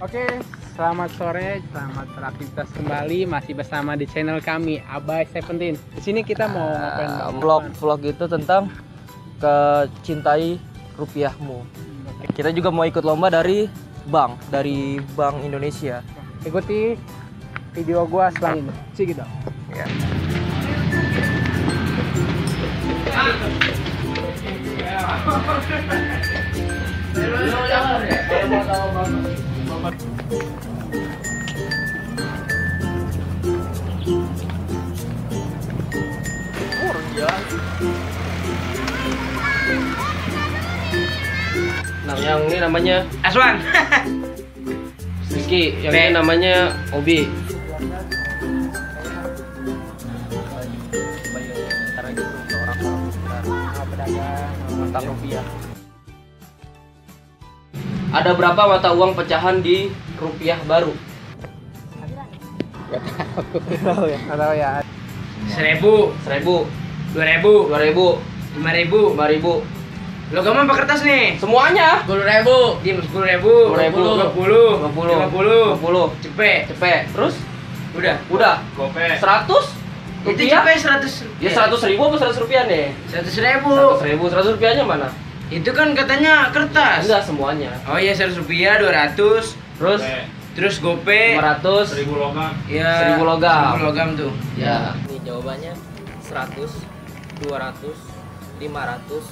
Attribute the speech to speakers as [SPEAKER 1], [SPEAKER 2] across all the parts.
[SPEAKER 1] Oke, selamat sore, selamat beraktivitas kembali masih bersama di channel kami Abai Seventeen. Di sini kita mau ngapain?
[SPEAKER 2] Eh,
[SPEAKER 1] Bang?
[SPEAKER 2] vlog vlog itu tentang kecintai rupiahmu.
[SPEAKER 1] Oke.
[SPEAKER 2] Kita juga mau ikut lomba dari bank, dari Bank Indonesia.
[SPEAKER 1] Ikuti video gua selanjutnya. Sih gitu.
[SPEAKER 2] Ya. Nah, yang ini namanya
[SPEAKER 3] Aswan.
[SPEAKER 2] Rizky, yang
[SPEAKER 3] B.
[SPEAKER 2] ini namanya Obi. Rupiah. Ada berapa mata uang pecahan di rupiah baru?
[SPEAKER 1] Tahu ya? Ya.
[SPEAKER 3] Seribu,
[SPEAKER 2] Seribu,
[SPEAKER 3] dua ribu,
[SPEAKER 2] dua ribu,
[SPEAKER 3] lima ribu.
[SPEAKER 2] lima ribu.
[SPEAKER 3] Lo kamu apa kertas nih?
[SPEAKER 2] Semuanya.
[SPEAKER 3] Sepuluh ribu. Dim sepuluh ribu.
[SPEAKER 2] Sepuluh ribu.
[SPEAKER 3] Dua puluh.
[SPEAKER 2] Dua puluh.
[SPEAKER 3] Lima puluh.
[SPEAKER 2] Dua puluh.
[SPEAKER 3] Cepet.
[SPEAKER 2] Cepet. Terus?
[SPEAKER 3] Udah.
[SPEAKER 2] Udah.
[SPEAKER 3] Gope.
[SPEAKER 2] Seratus?
[SPEAKER 3] Itu cepet seratus.
[SPEAKER 2] Ya seratus ribu apa seratus rupiah nih?
[SPEAKER 3] Seratus ribu.
[SPEAKER 2] Seratus ribu. Seratus rupiahnya mana?
[SPEAKER 3] Itu kan katanya kertas.
[SPEAKER 2] Enggak semuanya.
[SPEAKER 3] Oh iya seratus rupiah, dua ratus.
[SPEAKER 2] Terus
[SPEAKER 3] Terus gope.
[SPEAKER 2] lima ratus.
[SPEAKER 3] Ya.
[SPEAKER 2] Seribu logam.
[SPEAKER 3] Seribu logam tuh.
[SPEAKER 2] Ya. Ini jawabannya 100, 200, 500,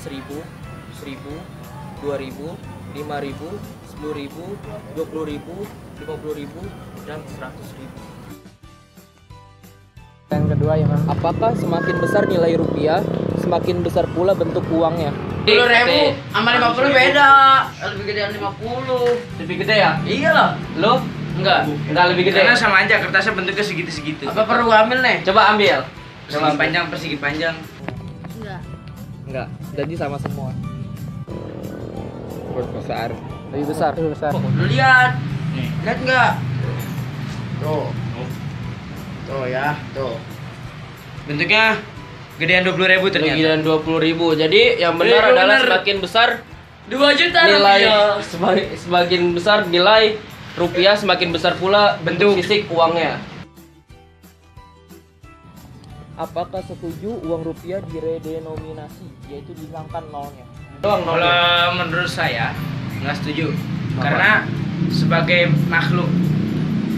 [SPEAKER 2] 1000, 1000, 2000, 5000, 10000, 20000, 50000 dan 100000.
[SPEAKER 1] Yang kedua ya.
[SPEAKER 2] Apakah semakin besar nilai rupiah, semakin besar pula bentuk uangnya?
[SPEAKER 3] Sepuluh ribu sama lima puluh beda. Lebih gedean lima puluh.
[SPEAKER 2] Lebih gede ya?
[SPEAKER 3] Iya lah.
[SPEAKER 2] Lo?
[SPEAKER 3] Enggak.
[SPEAKER 2] Enggak lebih gede.
[SPEAKER 3] Karena sama aja kertasnya bentuknya segitu-segitu.
[SPEAKER 2] Apa perlu ambil nih? Coba ambil.
[SPEAKER 3] Persegi panjang, persegi panjang.
[SPEAKER 2] Enggak, jadi sama semua.
[SPEAKER 1] Besar.
[SPEAKER 2] Lebih besar.
[SPEAKER 1] Lebih besar.
[SPEAKER 3] Lu lihat. Lihat enggak? Tuh. Tuh ya, tuh. Bentuknya gedean 20 ribu ternyata.
[SPEAKER 2] Dari 20 ribu. Jadi yang benar
[SPEAKER 3] Iya,
[SPEAKER 2] adalah
[SPEAKER 3] bener.
[SPEAKER 2] semakin besar
[SPEAKER 3] 2 juta
[SPEAKER 2] nilai
[SPEAKER 3] rupiah.
[SPEAKER 2] sema- semakin besar nilai rupiah semakin besar pula bentuk
[SPEAKER 3] Bentuk.
[SPEAKER 2] fisik uangnya. Apakah setuju uang rupiah diredenominasi yaitu dihilangkan nolnya? Doang
[SPEAKER 3] Kalau menurut saya nggak setuju. Karena sebagai makhluk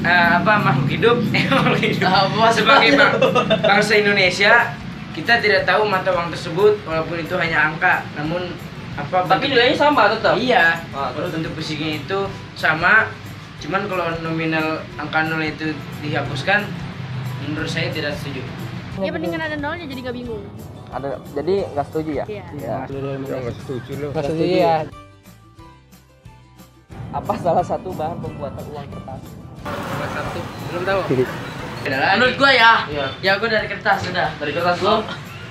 [SPEAKER 3] eh, apa makhluk hidup, eh, makhluk hidup. sebagai bang- bangsa Indonesia kita tidak tahu mata uang tersebut walaupun itu hanya angka, namun apa
[SPEAKER 2] Tapi
[SPEAKER 3] bentuk-
[SPEAKER 2] nilainya sama tetap.
[SPEAKER 3] Iya,
[SPEAKER 2] Ah, terus?
[SPEAKER 3] bentuk fisiknya itu sama. Cuman kalau nominal angka nol itu dihapuskan, menurut saya tidak setuju.
[SPEAKER 4] Ya mendingan ada nolnya jadi nggak bingung.
[SPEAKER 2] Ada jadi nggak setuju ya?
[SPEAKER 4] Iya.
[SPEAKER 2] Ya.
[SPEAKER 1] Nggak setuju lu. Nggak setuju. ya.
[SPEAKER 2] Apa salah satu bahan pembuatan uang kertas?
[SPEAKER 1] Salah satu. Belum tahu.
[SPEAKER 3] Menurut gua ya,
[SPEAKER 2] Iya.
[SPEAKER 3] ya gua dari kertas sudah.
[SPEAKER 2] Dari kertas lo?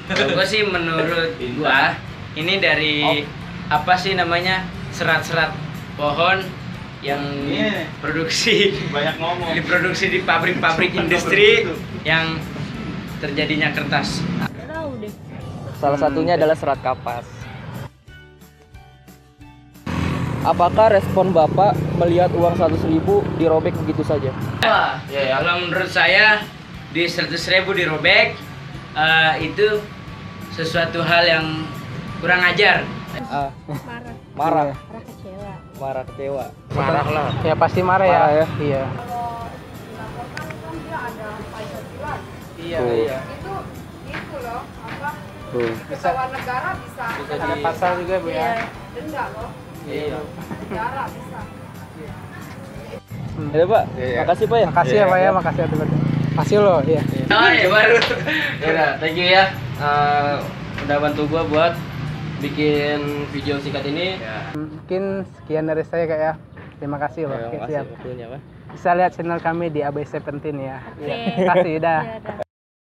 [SPEAKER 3] Kalau gua sih menurut gua ini dari apa sih namanya serat-serat pohon yang produksi
[SPEAKER 5] banyak ngomong
[SPEAKER 3] diproduksi di pabrik-pabrik industri yang terjadinya kertas.
[SPEAKER 2] Salah satunya adalah serat kapas. Apakah respon Bapak melihat uang 100.000 ribu dirobek begitu saja?
[SPEAKER 3] Wah,
[SPEAKER 2] Ya, ya.
[SPEAKER 3] kalau menurut saya di 100 ribu dirobek eh, itu sesuatu hal yang kurang ajar.
[SPEAKER 2] Ah,
[SPEAKER 4] Marah.
[SPEAKER 2] marah,
[SPEAKER 4] Marah kecewa.
[SPEAKER 2] marah kecewa.
[SPEAKER 1] Marah lah. Ya pasti marah,
[SPEAKER 2] Marah
[SPEAKER 1] ya.
[SPEAKER 2] ya.
[SPEAKER 1] Iya.
[SPEAKER 3] Iya, iya.
[SPEAKER 6] itu itu loh apa
[SPEAKER 2] Tuh.
[SPEAKER 6] Negara bisa
[SPEAKER 2] Bisa
[SPEAKER 1] ada
[SPEAKER 2] di-
[SPEAKER 1] pasal juga bu ya.
[SPEAKER 6] denda loh
[SPEAKER 2] Iya. Ya, Pak.
[SPEAKER 1] Iya, iya.
[SPEAKER 2] Makasih, Pak ya.
[SPEAKER 1] Makasih ya pak ya, makasih atas Makasih lo, iya.
[SPEAKER 3] Oh, ya baru.
[SPEAKER 2] Ya udah, thank you ya. Eh, udah bantu gua buat bikin video singkat ini.
[SPEAKER 1] Mungkin sekian dari saya kak ya. Terima kasih loh.
[SPEAKER 2] Ya,
[SPEAKER 1] Oke,
[SPEAKER 2] makasih
[SPEAKER 1] siap.
[SPEAKER 2] waktunya, Pak.
[SPEAKER 1] Bisa lihat channel kami di AB17 ya.
[SPEAKER 4] Oke.
[SPEAKER 1] Terima kasih, dah.
[SPEAKER 4] Iya, dah.